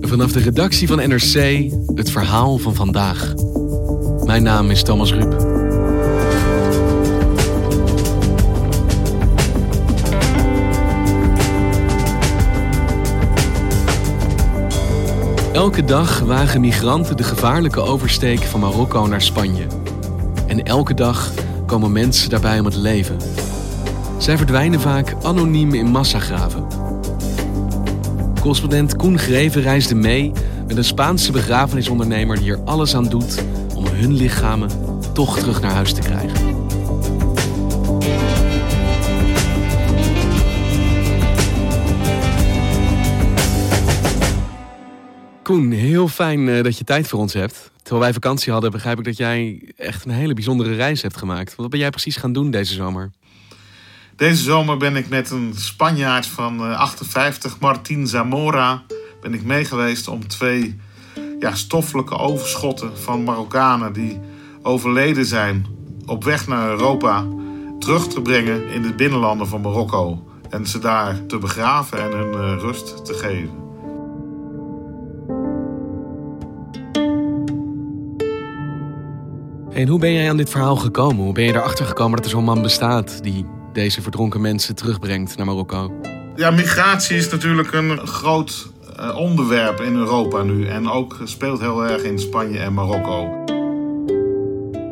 Vanaf de redactie van NRC het verhaal van vandaag. Mijn naam is Thomas Ruip. Elke dag wagen migranten de gevaarlijke oversteek van Marokko naar Spanje. En elke dag komen mensen daarbij om het leven. Zij verdwijnen vaak anoniem in massagraven. Correspondent Koen Greven reisde mee met een Spaanse begrafenisondernemer die er alles aan doet om hun lichamen toch terug naar huis te krijgen. Koen, heel fijn eh, dat je tijd voor ons hebt. Terwijl wij vakantie hadden, begrijp ik dat jij echt een hele bijzondere reis hebt gemaakt. Wat ben jij precies gaan doen deze zomer? Deze zomer ben ik met een Spanjaard van 58, Martin Zamora, ben ik meegeweest om twee ja, stoffelijke overschotten van Marokkanen die overleden zijn op weg naar Europa terug te brengen in de binnenlanden van Marokko. En ze daar te begraven en hun uh, rust te geven. En hoe ben jij aan dit verhaal gekomen? Hoe ben je erachter gekomen dat er zo'n man bestaat die deze verdronken mensen terugbrengt naar Marokko? Ja, migratie is natuurlijk een groot uh, onderwerp in Europa nu. En ook speelt heel erg in Spanje en Marokko.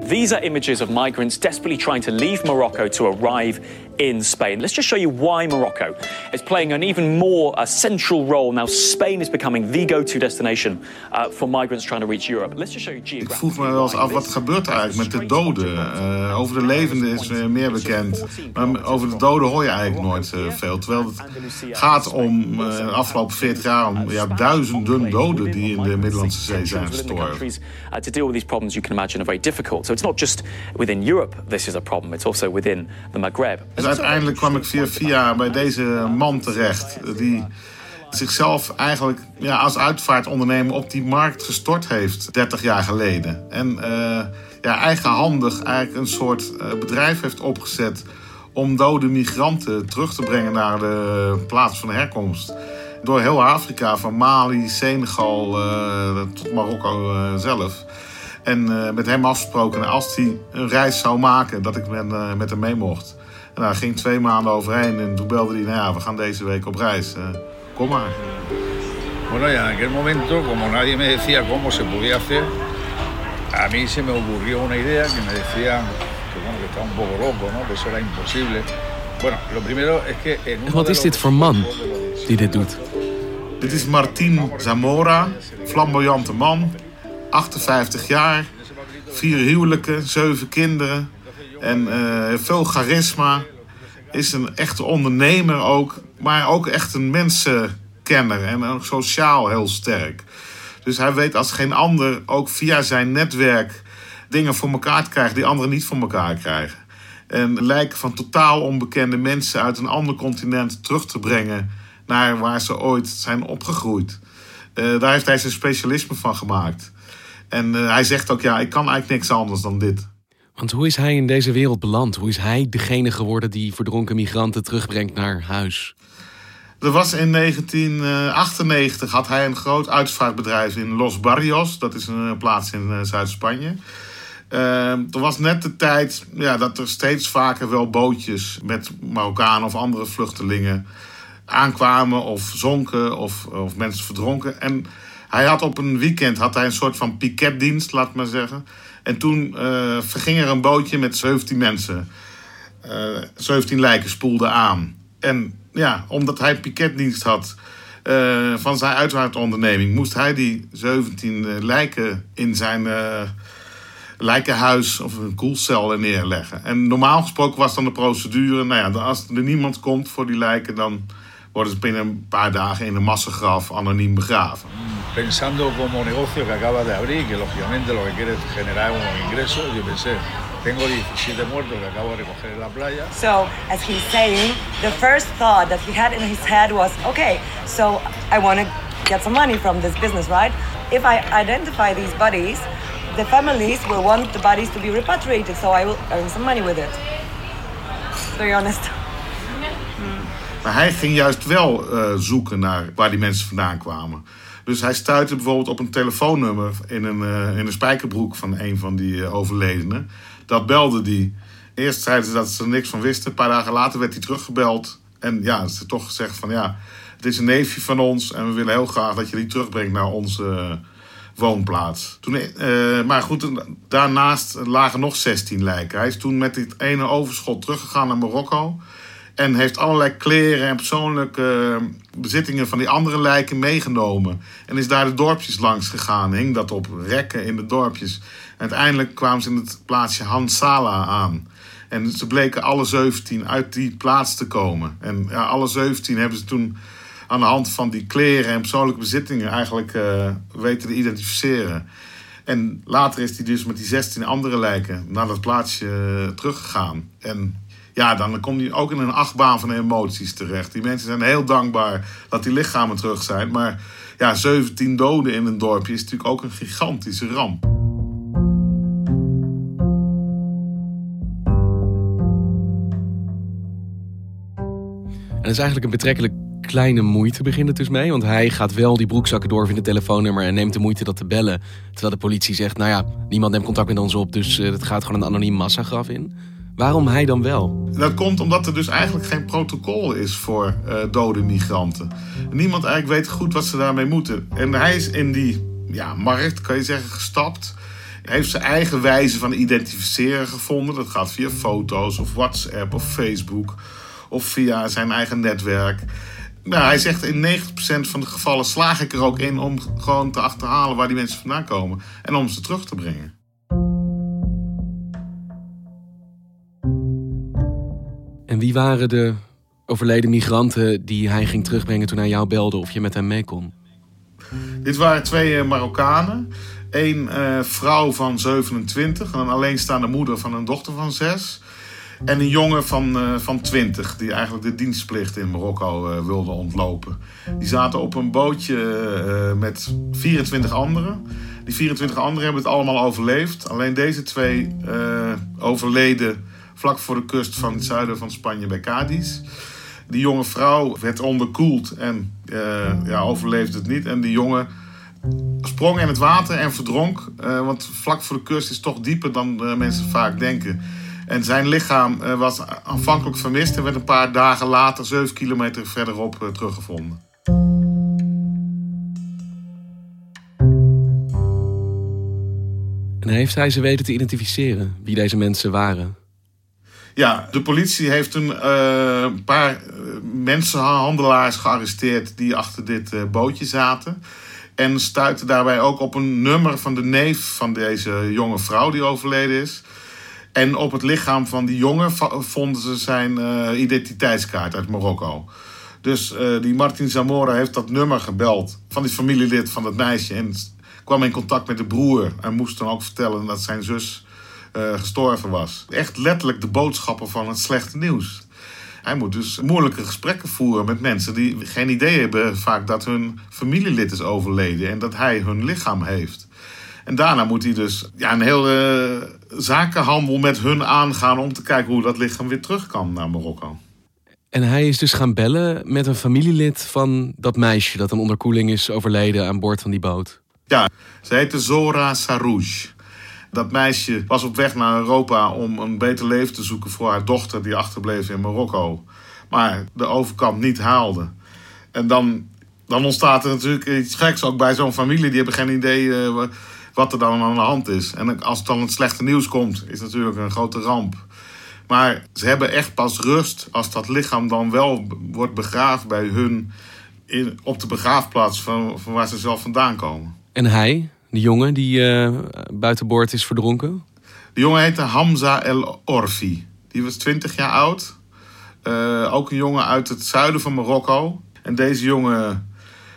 These are images of migrants desperately trying to leave Morocco to arrive in Spain. Let's just show you why Morocco is playing an even more uh, central role. Now, Spain is becoming the go to destination uh, for migrants trying to reach Europe. Let's just show you Ik vroeg me wel eens af, wat gebeurt er eigenlijk met de doden? Uh, over de levenden is meer bekend. Maar over de doden hoor je eigenlijk nooit uh, veel. Terwijl het gaat om de afgelopen 40 jaar om ja, duizenden doden die in de Middellandse Zee zijn gestorven. Uh, to deal with these problems, you can imagine, are very difficult. So it's not just within Europe this is a problem, it's also within the Maghreb. Uiteindelijk kwam ik via via bij deze man terecht. Die zichzelf eigenlijk ja, als uitvaartondernemer op die markt gestort heeft 30 jaar geleden. En uh, ja, eigenhandig eigenlijk een soort uh, bedrijf heeft opgezet om dode migranten terug te brengen naar de plaats van herkomst. Door heel Afrika, van Mali, Senegal uh, tot Marokko zelf. En met hem afgesproken, als hij een reis zou maken, dat ik met, met hem mee mocht. En daar ging twee maanden overheen en toen belde hij, nou ja, we gaan deze week op reis. Uh, kom maar. Bueno, ya en aquel momento, como nadie me decía cómo se podía hacer, a mí se me ocurrió una idea que me decía que, bueno, que estaba un poco loco, ¿no? que eso era imposible. Bueno, lo primero es que en uno Wat is dit voor man die dit doet? Dit is Martin Zamora, flamboyante man, 58 jaar, vier huwelijken, zeven kinderen en uh, veel charisma. Is een echte ondernemer ook, maar ook echt een mensenkenner en ook sociaal heel sterk. Dus hij weet als geen ander ook via zijn netwerk dingen voor elkaar te krijgen die anderen niet voor elkaar krijgen. En lijken van totaal onbekende mensen uit een ander continent terug te brengen naar waar ze ooit zijn opgegroeid. Uh, daar heeft hij zijn specialisme van gemaakt. En uh, hij zegt ook, ja, ik kan eigenlijk niks anders dan dit. Want hoe is hij in deze wereld beland? Hoe is hij degene geworden die verdronken migranten terugbrengt naar huis? Er was in 1998 had hij een groot uitvaartbedrijf in Los Barrios. Dat is een plaats in Zuid-Spanje. Uh, er was net de tijd ja, dat er steeds vaker wel bootjes met Marokkanen of andere vluchtelingen aankwamen of zonken of, of mensen verdronken. En hij had op een weekend had hij een soort van piketdienst, laat maar zeggen. En toen uh, verging er een bootje met 17 mensen. Uh, 17 lijken spoelden aan. En ja, omdat hij piketdienst had uh, van zijn uitvaartonderneming, moest hij die 17 lijken in zijn lijkenhuis of een koelcel neerleggen. En normaal gesproken was dan de procedure, nou ja, als er niemand komt voor die lijken, dan worden ze binnen een paar dagen in een massagraf anoniem begraven. Pensando como negocio que acaba de abrir, que lógicamente lo que quiere es generar unos ingresos, yo pensé, tengo 17 muertos que acabo de recoger en la playa. So, as he's saying, the first thought that he had in his head was, okay, so I want to get some money from this business, right? If I identify these bodies, the families will want the bodies to be repatriated, so I will earn some money with it. Very honest. Maar hij ging juist wel uh, zoeken naar waar die mensen vandaan kwamen. Dus hij stuitte bijvoorbeeld op een telefoonnummer in een, uh, in een spijkerbroek van een van die uh, overledenen. Dat belde die. Eerst zeiden ze dat ze er niks van wisten. Een paar dagen later werd hij teruggebeld. En ja, ze toch gezegd van ja, het is een neefje van ons en we willen heel graag dat je die terugbrengt naar onze woonplaats. Toen, maar goed, daarnaast lagen nog 16 lijken. Hij is toen met dit ene overschot teruggegaan naar Marokko. En heeft allerlei kleren en persoonlijke eh, bezittingen van die andere lijken meegenomen. En is daar de dorpjes langs gegaan. Hing dat op rekken in de dorpjes. En uiteindelijk kwamen ze in het plaatsje Hansala aan. En ze bleken alle 17 uit die plaats te komen. En ja, alle 17 hebben ze toen aan de hand van die kleren en persoonlijke bezittingen eigenlijk uh, weten te identificeren. En later is hij dus met die 16 andere lijken naar dat plaatsje uh, teruggegaan. En ja, dan kom je ook in een achtbaan van emoties terecht. Die mensen zijn heel dankbaar dat die lichamen terug zijn. Maar ja, 17 doden in een dorpje is natuurlijk ook een gigantische ramp. En dat is eigenlijk een betrekkelijk kleine moeite begint het dus mee. Want hij gaat wel die broekzakken doorvinden, telefoonnummer en neemt de moeite dat te bellen. Terwijl de politie zegt, nou ja, niemand neemt contact met ons op, dus het gaat gewoon een anoniem massagraf in. Waarom hij dan wel? Dat komt omdat er dus eigenlijk geen protocol is voor uh, dode migranten. Niemand eigenlijk weet goed wat ze daarmee moeten. En hij is in die ja, markt, kan je zeggen, gestapt. Hij heeft zijn eigen wijze van identificeren gevonden. Dat gaat via foto's of WhatsApp of Facebook of via zijn eigen netwerk. Nou, hij zegt in 90% van de gevallen slaag ik er ook in om gewoon te achterhalen waar die mensen vandaan komen en om ze terug te brengen. En wie waren de overleden migranten die hij ging terugbrengen toen hij jou belde of je met hem mee kon? Dit waren twee Marokkanen. Eén uh, vrouw van 27, een alleenstaande moeder van een dochter van 6. En een jongen van, uh, van 20, die eigenlijk de dienstplicht in Marokko uh, wilde ontlopen. Die zaten op een bootje met 24 anderen. Die 24 anderen hebben het allemaal overleefd. Alleen deze twee overleden vlak voor de kust van het zuiden van Spanje bij Cadiz. Die jonge vrouw werd onderkoeld en uh, ja, overleefde het niet. En die jongen sprong in het water en verdronk. Uh, want vlak voor de kust is toch dieper dan uh, mensen vaak denken. En zijn lichaam was aanvankelijk vermist en werd een paar dagen later, 7 kilometer verderop, teruggevonden. En heeft hij ze weten te identificeren, wie deze mensen waren? Ja, de politie heeft een uh, paar mensenhandelaars gearresteerd die achter dit uh, bootje zaten. En stuitte daarbij ook op een nummer van de neef van deze jonge vrouw die overleden is. En op het lichaam van die jongen vonden ze zijn identiteitskaart uit Marokko. Dus die Martin Zamora heeft dat nummer gebeld van die familielid van dat meisje. En kwam in contact met de broer. En moest dan ook vertellen dat zijn zus gestorven was. Echt letterlijk de boodschappen van het slechte nieuws. Hij moet dus moeilijke gesprekken voeren met mensen die geen idee hebben vaak dat hun familielid is overleden en dat hij hun lichaam heeft. En daarna moet hij dus ja, een hele zakenhandel met hun aangaan om te kijken hoe dat lichaam weer terug kan naar Marokko. En hij is dus gaan bellen met een familielid van dat meisje dat een onderkoeling is overleden aan boord van die boot. Ja, ze heette Zora Sarouche. Dat meisje was op weg naar Europa om een beter leven te zoeken voor haar dochter die achterbleef in Marokko. Maar de overkant niet haalde. En dan, dan ontstaat er natuurlijk iets geks ook bij zo'n familie. Die hebben geen idee eh, wa- wat er dan aan de hand is. En als dan het slechte nieuws komt, is het natuurlijk een grote ramp. Maar ze hebben echt pas rust als dat lichaam dan wel wordt begraven bij hun in, op de begraafplaats van, van waar ze zelf vandaan komen. En hij, die jongen die eh buiten boord is verdronken? De jongen heette Hamza El Orfi. Die was 20 jaar oud. Eh, ook een jongen uit het zuiden van Marokko. En deze jongen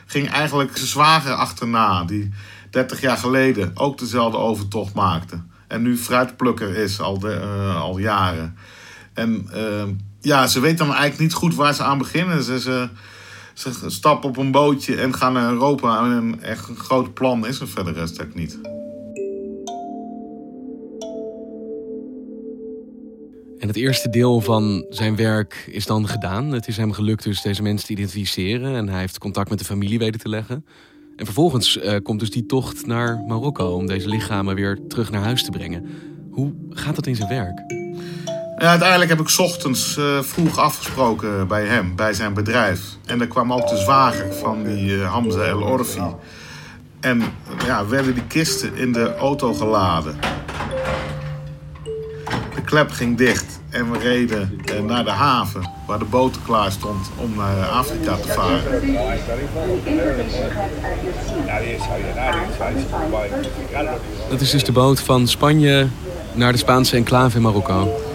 ging eigenlijk zijn zwager achterna. Die 30 jaar geleden ook dezelfde overtocht maakte. En nu fruitplukker is al, de, eh, al jaren. En ja, ze weten dan eigenlijk niet goed waar ze aan beginnen. Ze, ze, ze stappen op een bootje en gaan naar Europa. En een echt een groot plan is er verder rest niet. En het eerste deel van zijn werk is dan gedaan. Het is hem gelukt dus deze mensen te identificeren. En hij heeft contact met de familie weten te leggen. En vervolgens eh, komt dus die tocht naar Marokko om deze lichamen weer terug naar huis te brengen. Hoe gaat dat in zijn werk? Ja, uiteindelijk heb ik ochtends eh, vroeg afgesproken bij hem, bij zijn bedrijf. En daar kwam ook de zwager van die eh, Hamza El Orfi. En ja, werden die kisten in de auto geladen. De klep ging dicht en we reden eh, naar de haven waar de boot klaar stond om naar Afrika te varen. Dat is dus de boot van Spanje naar de Spaanse enclave in Marokko.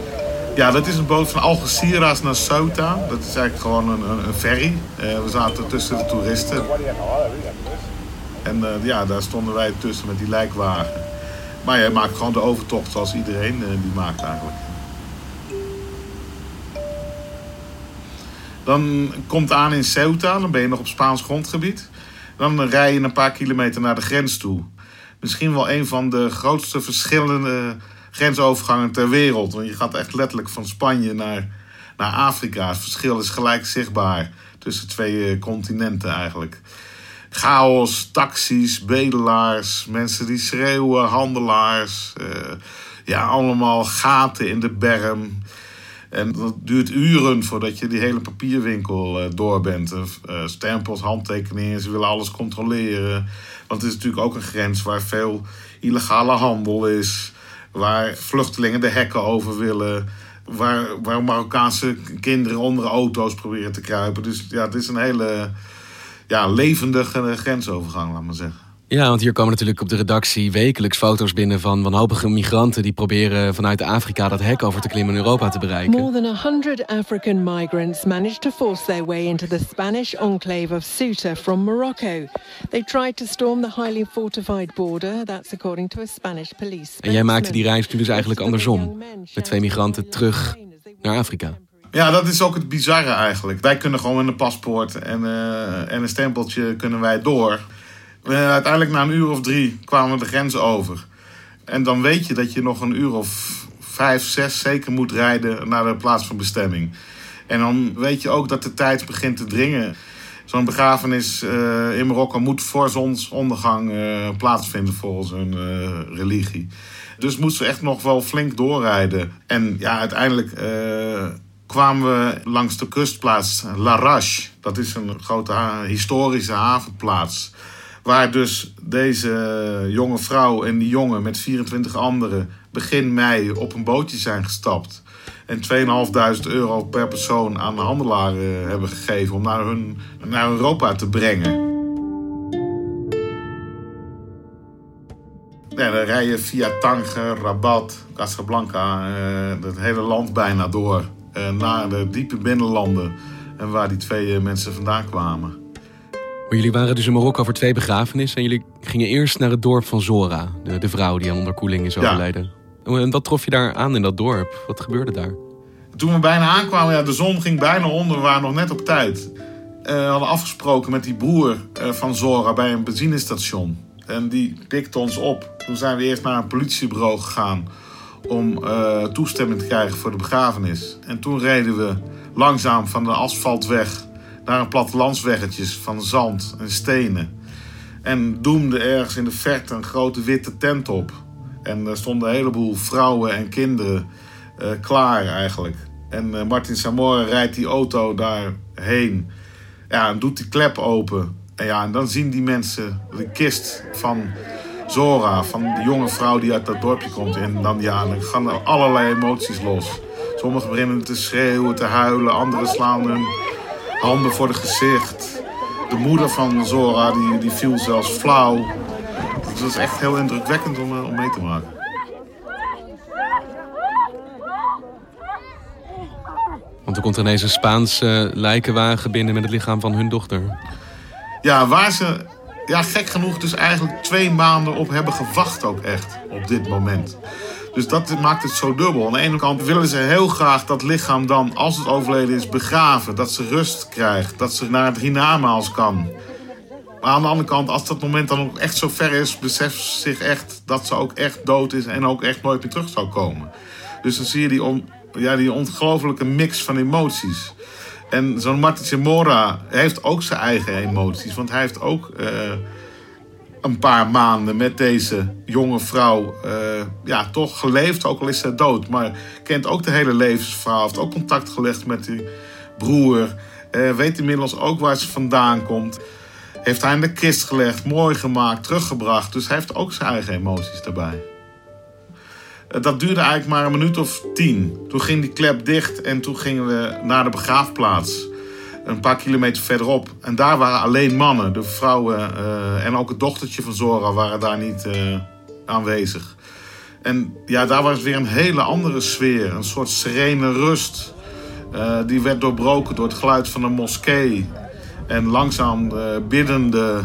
Ja, dat is een boot van Algeciras naar Ceuta. Dat is eigenlijk gewoon een, een, een ferry. Eh, we zaten tussen de toeristen. En eh, ja, daar stonden wij tussen met die lijkwagen. Maar jij maakt gewoon de overtocht zoals iedereen eh, die maakt eigenlijk. Dan komt aan in Ceuta, dan ben je nog op Spaans grondgebied. Dan rij je een paar kilometer naar de grens toe. Misschien wel een van de grootste verschillende grensovergangen ter wereld. Want je gaat echt letterlijk van Spanje naar, naar Afrika. Het verschil is gelijk zichtbaar tussen twee eh, continenten eigenlijk. Chaos, taxis, bedelaars, mensen die schreeuwen, handelaars. eh, ja, allemaal gaten in de berm. En dat duurt uren voordat je die hele papierwinkel eh, door bent. Stempels, handtekeningen, ze willen alles controleren. Want het is natuurlijk ook een grens waar veel illegale handel is. Waar vluchtelingen de hekken over willen. Waar, waar Marokkaanse kinderen onder auto's proberen te kruipen. Dus ja, het is een hele ja, levendige grensovergang, laat maar zeggen. Ja, want hier komen natuurlijk op de redactie wekelijks foto's binnen van wanhopige migranten die proberen vanuit Afrika dat hek over te klimmen en Europa te bereiken. More than 100 African migrants managed to force their way into the Spanish enclave of Ceuta from Morocco. They tried to storm the highly fortified border, that's according to a Spanish police. En jij maakte die reis nu dus eigenlijk andersom. Met twee migranten terug naar Afrika. Ja, dat is ook het bizarre eigenlijk. Wij kunnen gewoon met een paspoort en, eh, en een stempeltje kunnen wij door. Eh, uiteindelijk na een uur of drie kwamen we de grens over. En dan weet je dat je nog een uur of vijf, zes zeker moet rijden naar de plaats van bestemming. En dan weet je ook dat de tijd begint te dringen. Zo'n begrafenis eh, in Marokko moet voor zonsondergang eh, plaatsvinden volgens hun religie. Dus moesten we echt nog wel flink doorrijden. En ja, uiteindelijk kwamen we langs de kustplaats Larache. Dat is een grote historische havenplaats. Waar dus deze jonge vrouw en die jongen met 24 anderen begin mei op een bootje zijn gestapt. En 2.500 euro per persoon aan de handelaren hebben gegeven om naar, hun, naar Europa te brengen. Ja, dan rij je via Tanger, Rabat, Casablanca, eh, het hele land bijna door. eh, naar de diepe binnenlanden. En waar die twee eh, mensen vandaan kwamen. Maar jullie waren dus in Marokko voor twee begrafenissen en jullie gingen eerst naar het dorp van Zora, de, de vrouw die aan onderkoeling is Ja. overleden. En wat trof je daar aan in dat dorp? Wat gebeurde daar? Toen we bijna aankwamen, ja, de zon ging bijna onder. We waren nog net op tijd. Eh, we hadden afgesproken met die broer eh, van Zora bij een benzinestation. En die pikte ons op. Toen zijn we eerst naar een politiebureau gegaan om eh, toestemming te krijgen voor de begrafenis. En toen reden we langzaam van de asfaltweg naar een plattelandsweggetjes van zand en stenen. En doemde ergens in de verte een grote witte tent op. En er stonden een heleboel vrouwen en kinderen eh, klaar eigenlijk. En eh, Martin Samora rijdt die auto daarheen. Ja, en doet die klep open. En ja, en dan zien die mensen de kist van Zora, van die jonge vrouw die uit dat dorpje komt. En dan, ja, dan gaan er allerlei emoties los. Sommigen beginnen te schreeuwen, te huilen. Anderen slaan hun handen voor het gezicht. De moeder van Zora die, die viel zelfs flauw. Het was echt heel indrukwekkend om, om mee te maken. Want er komt ineens een Spaanse lijkenwagen binnen met het lichaam van hun dochter. Ja, waar ze ja, gek genoeg dus eigenlijk twee maanden op hebben gewacht ook echt op dit moment. Dus dat maakt het zo dubbel. Aan de ene kant willen ze heel graag dat lichaam dan, als het overleden is, begraven. Dat ze rust krijgt. Dat ze naar het hiernamaals kan. Maar aan de andere kant, als dat moment dan ook echt zo ver is, beseft ze zich echt dat ze ook echt dood is en ook echt nooit meer terug zou komen. Dus dan zie je die, on, ja, die ongelooflijke mix van emoties. En zo'n Martin Zamora heeft ook zijn eigen emoties. Want hij heeft ook uh, een paar maanden met deze jonge vrouw uh, ja, toch geleefd. Ook al is zij dood. Maar kent ook de hele levensverhaal. Heeft ook contact gelegd met die broer. Uh, weet inmiddels ook waar ze vandaan komt. Heeft hij in de kist gelegd, mooi gemaakt, teruggebracht. Dus hij heeft ook zijn eigen emoties daarbij. Dat duurde eigenlijk maar een minuut of tien. Toen ging die klep dicht en toen gingen we naar de begraafplaats. Een paar kilometer verderop. En daar waren alleen mannen. De vrouwen uh, en ook het dochtertje van Zora waren daar niet uh, aanwezig. En ja, daar was weer een hele andere sfeer. Een soort serene rust. Uh, die werd doorbroken door het geluid van een moskee. En langzaam biddende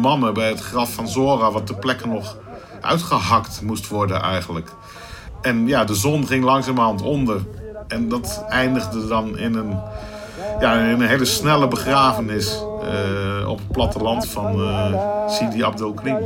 mannen bij het graf van Zora, wat de plekken nog uitgehakt moest worden eigenlijk. En ja, de zon ging langzamerhand onder. En dat eindigde dan in een, ja, een hele snelle begrafenis uh, op het platteland van uh, Sidi Abdel Krim.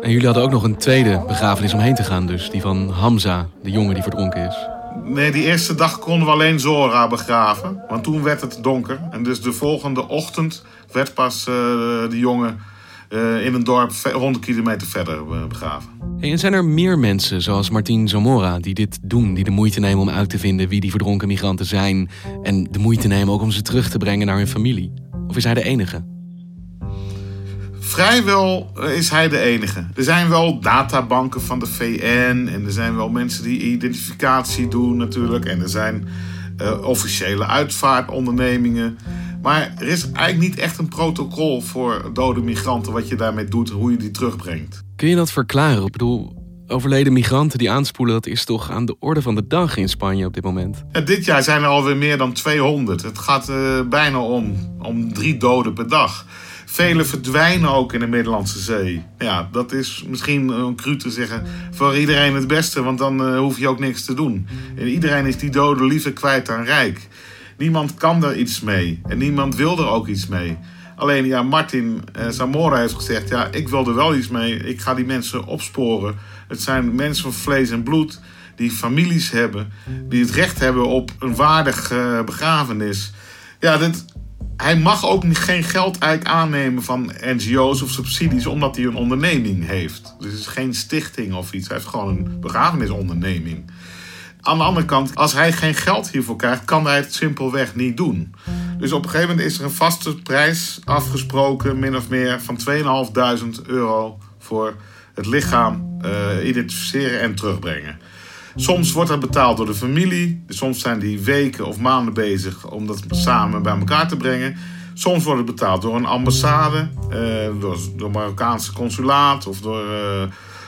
En jullie hadden ook nog een tweede begrafenis omheen te gaan dus. Die van Hamza, de jongen die verdronken is. Nee, die eerste dag konden we alleen Zora begraven. Want toen werd het donker. En dus de volgende ochtend werd pas uh, de jongen uh, in een dorp 100 kilometer verder uh, begraven. En zijn er meer mensen zoals Martin Zamora die dit doen? Die de moeite nemen om uit te vinden wie die verdronken migranten zijn. En de moeite nemen ook om ze terug te brengen naar hun familie? Of is hij de enige? Vrijwel is hij de enige. Er zijn wel databanken van de VN en er zijn wel mensen die identificatie doen natuurlijk. En er zijn uh, officiële uitvaartondernemingen. Maar er is eigenlijk niet echt een protocol voor dode migranten wat je daarmee doet en hoe je die terugbrengt. Kun je dat verklaren? Ik bedoel, overleden migranten die aanspoelen, dat is toch aan de orde van de dag in Spanje op dit moment? En dit jaar zijn er alweer meer dan 200. Het gaat uh, bijna om, om drie doden per dag. Vele verdwijnen ook in de Middellandse Zee. Ja, dat is misschien een cru te zeggen voor iedereen het beste, want dan uh, hoef je ook niks te doen. En iedereen is die doden liever kwijt dan rijk. Niemand kan er iets mee en niemand wil er ook iets mee. Alleen ja, Martin eh, Zamora heeft gezegd: ja, ik wil er wel iets mee. Ik ga die mensen opsporen. Het zijn mensen van vlees en bloed die families hebben, die het recht hebben op een waardig uh, begrafenis. Ja, dit, hij mag ook geen geld eigenlijk aannemen van NGO's of subsidies, omdat hij een onderneming heeft. Dus het is geen stichting of iets. Hij heeft gewoon een begrafenisonderneming. Aan de andere kant, als hij geen geld hiervoor krijgt, kan hij het simpelweg niet doen. Dus op een gegeven moment is er een vaste prijs afgesproken, min of meer, van 2.500 euro voor het lichaam uh, identificeren en terugbrengen. Soms wordt dat betaald door de familie. Soms zijn die weken of maanden bezig om dat samen bij elkaar te brengen. Soms wordt het betaald door een ambassade, uh, door, door Marokkaanse consulaat of door, uh,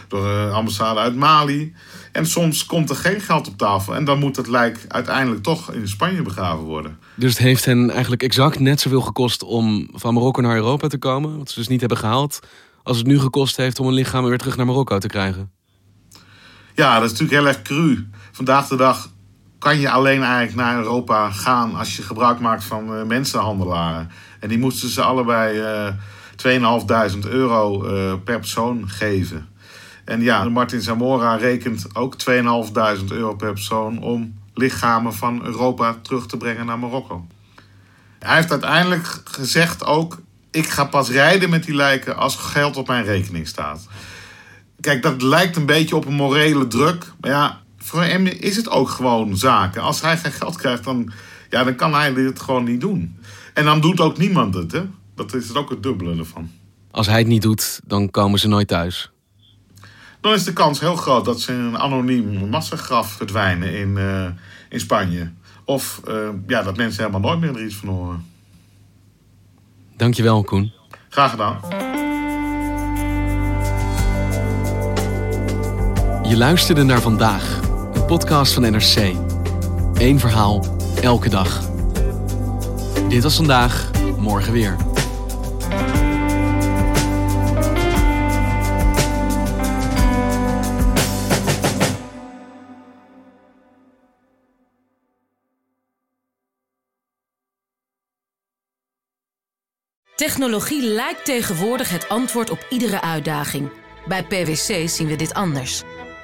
door een ambassade uit Mali. En soms komt er geen geld op tafel en dan moet het lijk uiteindelijk toch in Spanje begraven worden. Dus het heeft hen eigenlijk exact net zoveel gekost om van Marokko naar Europa te komen, wat ze dus niet hebben gehaald, als het nu gekost heeft om een lichaam weer terug naar Marokko te krijgen. Ja, dat is natuurlijk heel erg cru. Vandaag de dag kan je alleen eigenlijk naar Europa gaan als je gebruik maakt van uh, mensenhandelaren. En die moesten ze allebei uh, 2.500 euro uh, per persoon geven. En ja, Martin Zamora rekent ook 2.500 euro per persoon om lichamen van Europa terug te brengen naar Marokko. Hij heeft uiteindelijk gezegd ook ik ga pas rijden met die lijken als geld op mijn rekening staat. Kijk, dat lijkt een beetje op een morele druk. Maar ja, voor hem is het ook gewoon zaken. Als hij geen geld krijgt, dan, ja, dan kan hij dit gewoon niet doen. En dan doet ook niemand het, hè? Dat is ook het dubbele ervan. Als hij het niet doet, dan komen ze nooit thuis. Dan is de kans heel groot dat ze in een anoniem massagraf verdwijnen in, uh, in Spanje. Of uh, ja, dat mensen helemaal nooit meer er iets van horen. Dankjewel, Koen. Graag gedaan. Je luisterde naar vandaag, een podcast van NRC. Eén verhaal, elke dag. Dit was vandaag, morgen weer. Technologie lijkt tegenwoordig het antwoord op iedere uitdaging. Bij PwC zien we dit anders.